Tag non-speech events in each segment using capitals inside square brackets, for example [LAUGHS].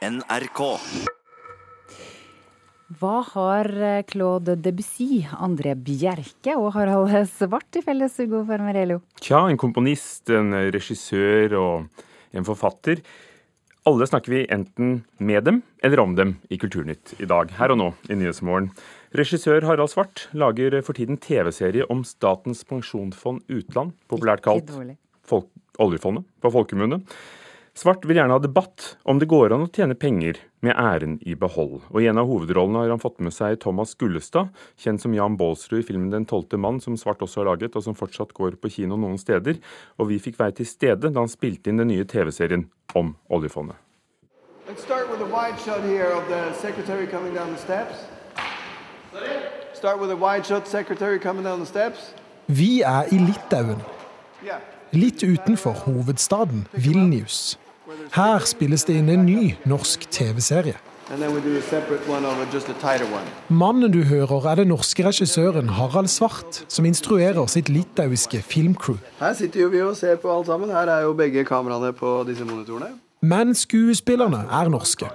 NRK. Hva har eh, Claude Debussy, André Bjerke og Harald Svart til felles, Ugo Fermarello? Tja, en komponist, en regissør og en forfatter. Alle snakker vi enten med dem eller om dem i Kulturnytt i dag, her og nå i Nyhetsmorgen. Regissør Harald Svart lager for tiden TV-serie om Statens pensjonsfond utland, populært kalt folk, oljefondet på folkemunne. Svart vil gjerne ha debatt om det går an å tjene penger med æren i behold. Og I en av hovedrollene har han fått med seg Thomas Gullestad, kjent som Jan Baalsrud i filmen 'Den tolvte mann', som Svart også har laget, og som fortsatt går på kino noen steder. Og vi fikk være til stede da han spilte inn den nye TV-serien om oljefondet. Let's start with a wide shot here of the secretary coming down the steps. Start with a wide shot secretary coming down the steps. Vi er i Litauen, Yeah. Litt utenfor hovedstaden Vilnius. Her spilles det inn en ny norsk TV-serie. Mannen du hører, er den norske regissøren Harald Svart, som instruerer sitt litauiske filmcrew. Her sitter jo vi og ser på alt sammen. Her er jo begge kameraene på disse monitorene. Men skuespillerne er norske.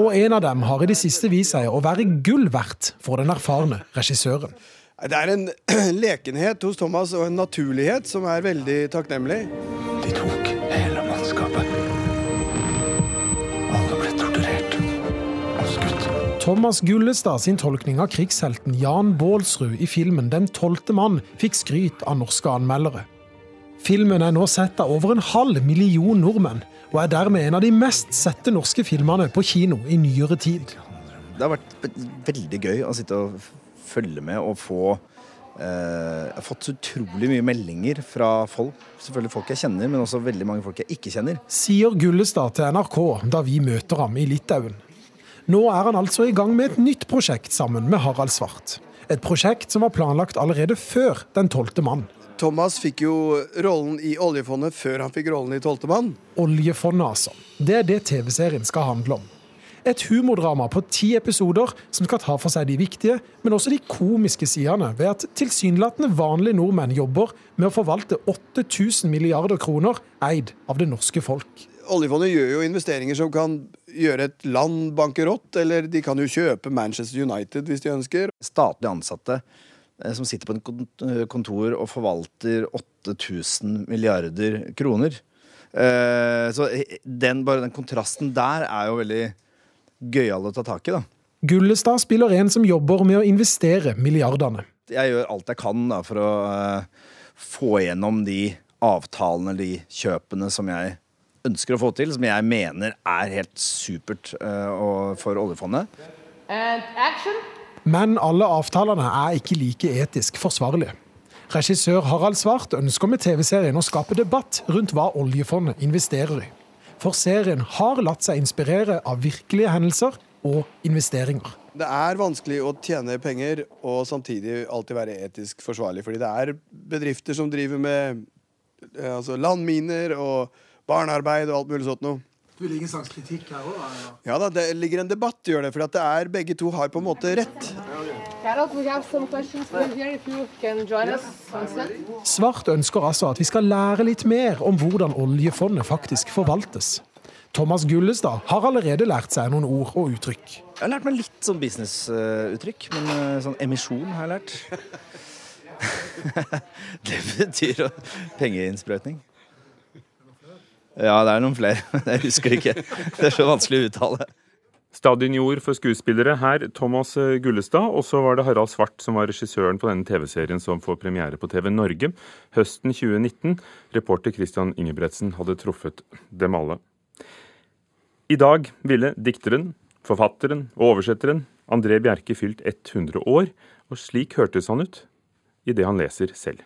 Og en av dem har i det siste vist seg å være gull verdt for den erfarne regissøren. Det er en [CLEARS THROAT] lekenhet hos Thomas og en naturlighet som er veldig takknemlig. De tok hele mannskapet. Alle ble torturert og skutt. Thomas Gullestad sin tolkning av krigshelten Jan Baalsrud i filmen 'Den tolvte mann' fikk skryt av norske anmeldere. Filmen er nå sett av over en halv million nordmenn, og er dermed en av de mest sette norske filmene på kino i nyere tid. Det har vært veldig gøy å sitte og følge med og få eh, Jeg har fått så utrolig mye meldinger fra folk. Selvfølgelig folk jeg kjenner, men også veldig mange folk jeg ikke kjenner. Sier Gullestad til NRK da vi møter ham i Litauen. Nå er han altså i gang med et nytt prosjekt sammen med Harald Svart. Et prosjekt som var planlagt allerede før Den tolvte mann. Thomas fikk jo rollen i oljefondet før han fikk rollen i Tolvtemann. Oljefondet, altså. Det er det TV-serien skal handle om. Et humordrama på ti episoder som skal ta for seg de viktige, men også de komiske sidene ved at tilsynelatende vanlige nordmenn jobber med å forvalte 8000 milliarder kroner eid av det norske folk. Oljefondet gjør jo investeringer som kan gjøre et land bankerott, eller de kan jo kjøpe Manchester United hvis de ønsker. Statlig ansatte eh, som sitter på et kontor og forvalter 8000 milliarder kroner. Eh, Så den, bare den kontrasten der er jo veldig gøyal å ta tak i, da. Gullestad spiller en som jobber med å investere milliardene. jeg gjør alt jeg kan da, for å uh, få igjennom de avtalene, de kjøpene som jeg ønsker å få til, som jeg mener er helt supert uh, for oljefondet. Men alle avtalene er ikke like etisk forsvarlige. Regissør Harald Svart ønsker med TV-serien å skape debatt rundt hva oljefondet investerer i. For serien har latt seg inspirere av virkelige hendelser og investeringer. Det er vanskelig å tjene penger og samtidig alltid være etisk forsvarlig, fordi det er bedrifter som driver med eh, altså landminer og barnearbeid og alt mulig sånt noe. Det ligger en slags kritikk her òg? Ja da, det ligger en debatt, gjør det, for at det er begge to har på en måte rett. Svart ønsker altså at vi skal lære litt mer om hvordan oljefondet faktisk forvaltes. Thomas Gullestad har allerede lært seg noen ord og uttrykk. Jeg har lært meg litt sånn businessuttrykk, men eh, sånn emisjon har jeg lært. [LAUGHS] det betyr pengeinnsprøytning. Ja, det er noen flere, [LAUGHS] men jeg husker ikke. Det er så vanskelig å uttale. Stadionjord for skuespillere her, Thomas eh, Gullestad. Og så var det Harald Svart som var regissøren på denne TV-serien som får premiere på TV Norge høsten 2019. Reporter Christian Ingebretsen hadde truffet dem alle. I dag ville dikteren, forfatteren og oversetteren André Bjerke fylt 100 år, og slik hørtes han ut i det han leser selv.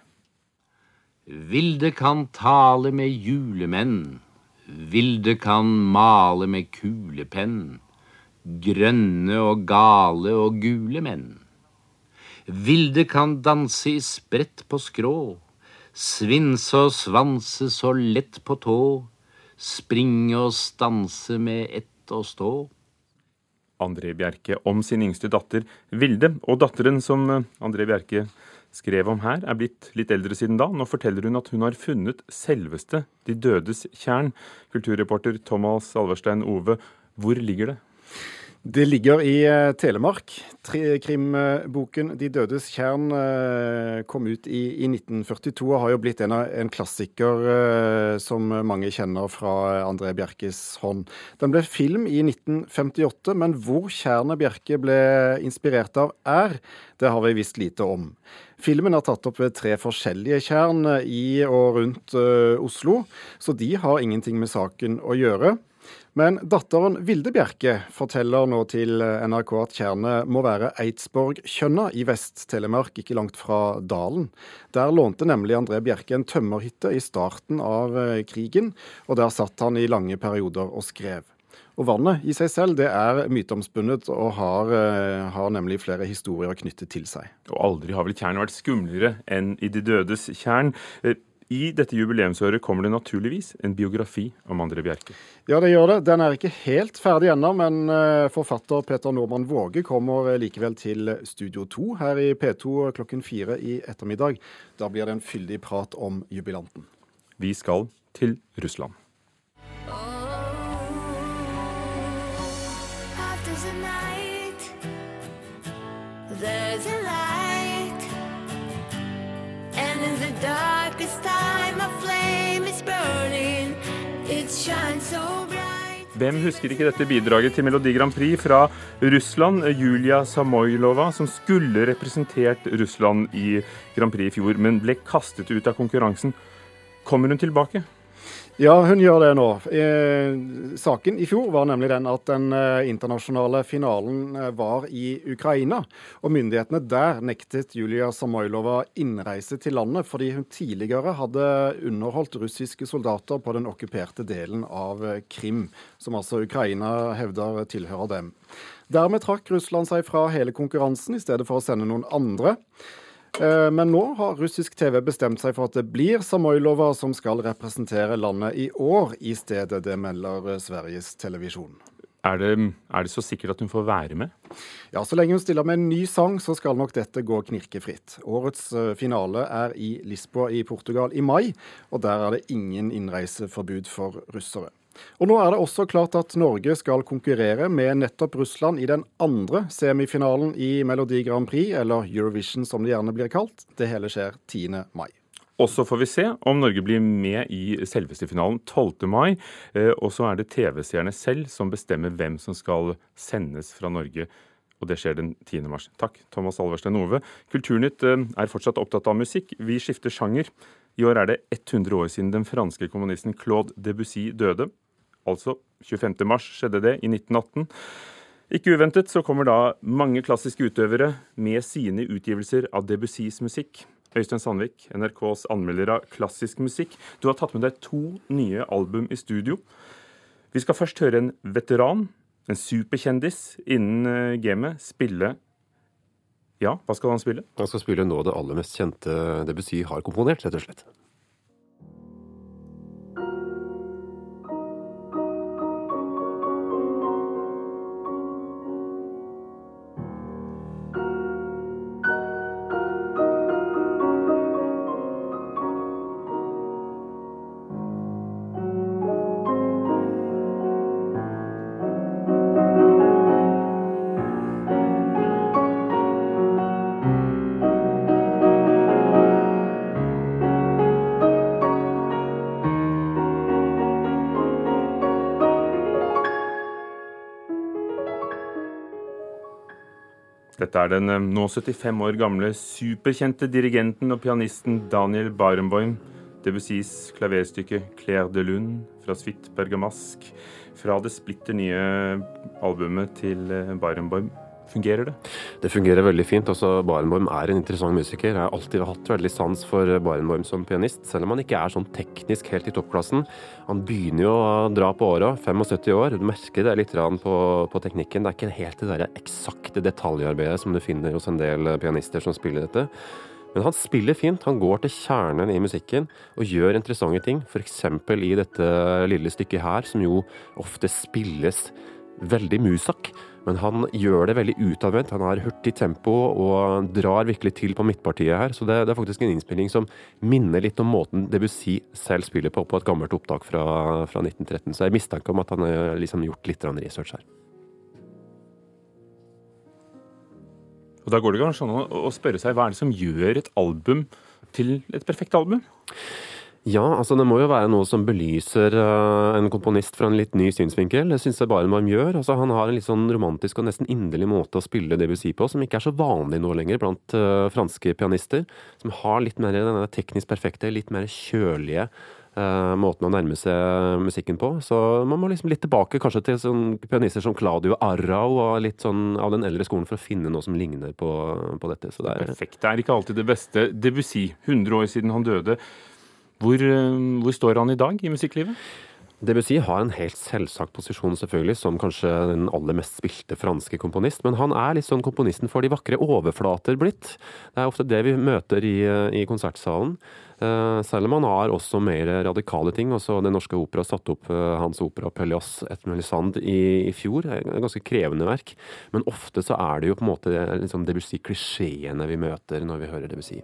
Vilde kan tale med julemenn, Vilde kan male med kulepenn, grønne og gale og gule menn. Vilde kan danse i sprett på skrå, svinse og svanse så lett på tå, springe og stanse med ett og stå. André Bjerke om sin yngste datter Vilde, og datteren som eh, André Bjerke skrev om her, er blitt litt eldre siden da. Nå forteller hun at hun har funnet selveste De dødes tjern. Kulturreporter Thomas Alverstein Ove, Hvor ligger det? Det ligger i eh, Telemark. Krimboken 'De dødes tjern' eh, kom ut i, i 1942 og har jo blitt en, en klassiker eh, som mange kjenner fra André Bjerkes hånd. Den ble film i 1958, men hvor tjernet Bjerke ble inspirert av er, det har vi visst lite om. Filmen er tatt opp ved tre forskjellige tjern i og rundt Oslo, så de har ingenting med saken å gjøre. Men datteren Vilde Bjerke forteller nå til NRK at tjernet må være Eidsborgkjønna i Vest-Telemark, ikke langt fra Dalen. Der lånte nemlig André Bjerke en tømmerhytte i starten av eh, krigen, og der satt han i lange perioder og skrev. Og vannet i seg selv det er myteomspunnet og har, eh, har nemlig flere historier knyttet til seg. Og aldri har vel tjernet vært skumlere enn i De dødes tjern. I dette jubileumsåret kommer det naturligvis en biografi om André Bjerke. Ja, det gjør det. Den er ikke helt ferdig ennå, men eh, forfatter Peter Normann Våge kommer eh, likevel til Studio 2 her i P2 klokken fire i ettermiddag. Da blir det en fyldig prat om jubilanten. Vi skal til Russland. Night, there's a light, in the darkest time, a flame is burning. It shines so bright. Hvem husker ikke dette bidraget til Melodi Grand Prix fra Russland? Julia Samoylova, som skulle representert Russland i Grand Prix i fjor, men ble kastet ut av konkurransen. Kommer hun tilbake? Ja, hun gjør det nå. Eh, saken i fjor var nemlig den at den eh, internasjonale finalen eh, var i Ukraina. Og myndighetene der nektet Julia Samoylova innreise til landet fordi hun tidligere hadde underholdt russiske soldater på den okkuperte delen av eh, Krim, som altså Ukraina hevder tilhører dem. Dermed trakk Russland seg fra hele konkurransen i stedet for å sende noen andre. Eh, Men nå har russisk TV bestemt seg for at det blir Samoylova som skal representere landet i år i stedet. Det melder eh, Sveriges Televisjon. Er det, er det så sikkert at hun får være med? Ja, Så lenge hun stiller med en ny sang, så skal nok dette gå knirkefritt. Årets eh, finale er i Lisboa i Portugal i mai, og der er det ingen innreiseforbud for russere. Og nå er det også klart at Norge skal konkurrere med nettopp Russland i den andre semifinalen i Melodi Grand Prix, eller Eurovision som det gjerne blir kalt. Det hele skjer 10. mai. Og så får vi se om Norge blir med i selveste finalen 12. mai. Eh, Og så er det TV-seerne selv som bestemmer hvem som skal sendes fra Norge. Og det skjer den 10. mars. Takk, Thomas Alverstein Ove. Kulturnytt eh, er fortsatt opptatt av musikk. Vi skifter sjanger. I år er det 100 år siden den franske kommunisten Claude Debussy døde. Altså 25. mars skjedde det i 1918. Ikke uventet så kommer da mange klassiske utøvere med sine utgivelser av Debussys musikk. Øystein Sandvik, NRKs anmelder av klassisk musikk. Du har tatt med deg to nye album i studio. Vi skal først høre en veteran, en superkjendis innen eh, gamet, spille Ja, hva skal han spille? Han skal spille nå det aller mest kjente Debussy har komponert, rett og slett. Dette er den eh, nå 75 år gamle superkjente dirigenten og pianisten Daniel Barenboim. Debussys klaverstykke 'Claire de Lune' fra Suite Bergamask. Fra det splitter nye albumet til eh, Barenboim. Fungerer det? Det fungerer veldig fint. Også Barenboim er en interessant musiker. Jeg har alltid hatt veldig sans for Barenboim som pianist, selv om han ikke er sånn teknisk helt i toppklassen. Han begynner jo å dra på åra, 75 år. Du merker det litt på, på teknikken. Det er ikke helt det der eksakte detaljarbeidet som du finner hos en del pianister som spiller dette. Men han spiller fint. Han går til kjernen i musikken og gjør interessante ting. F.eks. i dette lille stykket her, som jo ofte spilles veldig musak. Men han gjør det veldig utadvendt. Han har hurtig tempo og drar virkelig til på midtpartiet her. Så det, det, er faktisk en innspilling som minner litt om måten Debussy selv spiller på, på et gammelt opptak fra, fra 1913. Så jeg mistenker om at han har liksom gjort litt research her. Og Da går det kanskje an å spørre seg hva er det som gjør et album til et perfekt album? Ja, altså det må jo være noe som belyser uh, en komponist fra en litt ny synsvinkel. Det syns jeg bare man gjør. Altså, han har en litt sånn romantisk og nesten inderlig måte å spille Debussy på, som ikke er så vanlig nå lenger blant uh, franske pianister. Som har litt mer denne teknisk perfekte, litt mer kjølige uh, måten å nærme seg musikken på. Så man må liksom litt tilbake kanskje til sånn pianister som Claudio Arrau og litt sånn av den eldre skolen for å finne noe som ligner på, på dette. Så det er Perfekt. Det er ikke alltid det beste. Debussy, 100 år siden han døde. Hvor, eh, hvor, står han i dag i musikklivet? Debussy har en helt selvsagt posisjon selvfølgelig som kanskje den aller mest spilte franske komponist, men han er litt sånn komponisten for de vakre overflater blitt. Det er ofte det vi møter i, i konsertsalen. Uh, selv om han har også mer radikale ting. Også Den Norske Opera satte opp uh, hans opera 'Pellias et Melisande' i, i fjor. Et ganske krevende verk. Men ofte så er det jo på en måte liksom Debussy-klisjeene vi møter når vi hører Debussy.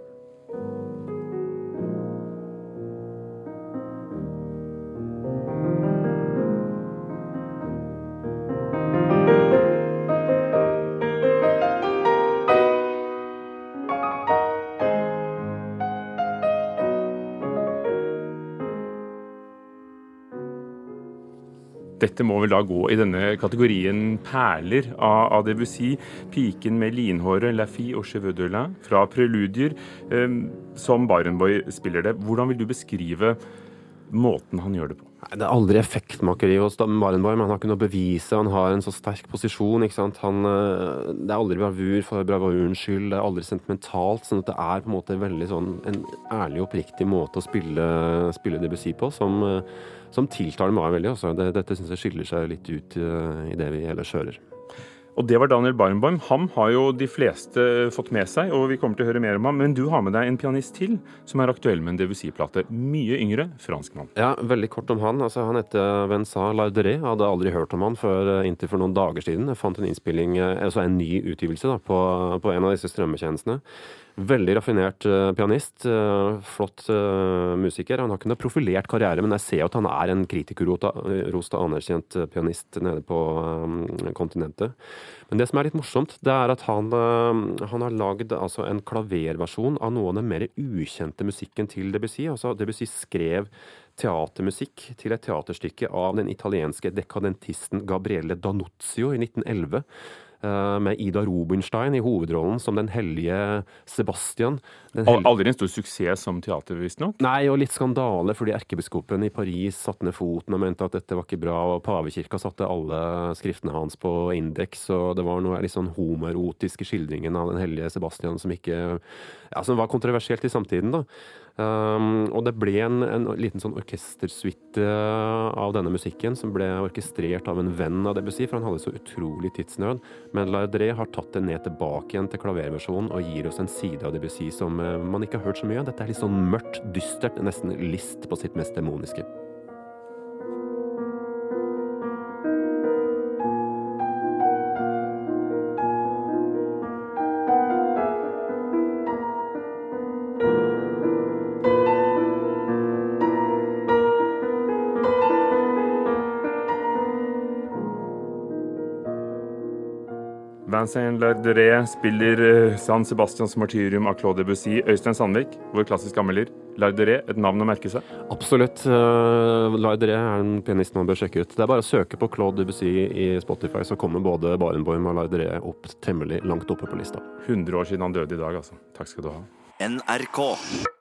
Dette må vel da gå i denne kategorien perler av, Debussy. 'Piken med linhåret', 'La fille au cheveux de lin' fra Preludier, eh, som Barenboy spiller det. Hvordan vil du beskrive måten han gjør det på? Det er aldri effektmakeri hos Barenboim. Han har ikke noe å bevise. Han har en så sterk posisjon. Han, eh, det er aldri bravur for bravurens skyld. Det er aldri sentimentalt. sånn at det er på en måte veldig sånn en ærlig og oppriktig måte å spille, spille Debussy på, som, eh, som tiltaler meg veldig. Også. Dette syns jeg skiller seg litt ut uh, i det vi ellers hører. Og det var Daniel Barenboim. Han har jo de fleste fått med seg, og vi kommer til å høre mer om ham. Men du har med deg en pianist til som er aktuell med en Debussy-plate. Mye yngre franskmann. Ja, veldig kort om han. Altså, han heter Vincent Larderet. Jeg hadde aldri hørt om han før inntil for noen dager siden. Jeg fant en innspilling, altså en ny utgivelse da, på, på en av disse strømmetjenestene. Veldig raffinert uh, pianist. Uh, flott uh, musiker. Han har ikke noe profilert karriere, men jeg ser at han er en kritikerrost og anerkjent pianist nede på kontinentet. Men det som er litt morsomt, det er at han, han har lagd altså, en klaverversjon av noe av den mer ukjente musikken til Debussy. Altså, Debussy skrev teatermusikk til et teaterstykke av den italienske dekadentisten Gabriele Danuzio i 1911 med Ida Robinstein i hovedrollen som den hellige Sebastian. Den hellige... Aldri en stor suksess som teater, visstnok? Nei, og litt skandale fordi erkebiskopen i Paris satte ned foten og mente at dette var ikke bra, og pavekirka satte alle skriftene hans på indeks, og det var noe litt sånn homoerotisk i skildringen av den hellige Sebastian som ikke ja, som var kontroversielt i samtiden, da. Um, og det ble en, en liten sånn orkestersuite av denne musikken som ble orkestrert av en venn av Debussy, for han hadde så utrolig tidsnød. Men Laudré har tatt det ned tilbake igjen til klaverversjonen og gir oss en side av Debussy som uh, man ikke har hørt så mye av. Dette er litt sånn mørkt, dystert, nesten list på sitt mest demoniske. Vincent Larderet spiller eh, San Sebastians martyrium av Claude Debussy. Øystein Sandvik, vår klassisk anmelder. Larderet, et navn å merke seg? Absolutt. Uh, Larderet er en pianist man bør sjekke ut. Det er bare å søke på Claude Debussy i Spotify, så kommer både Barenboim og Larderet opp temmelig langt oppe på lista. 100 år siden han døde i dag, altså. Takk skal du ha. NRK.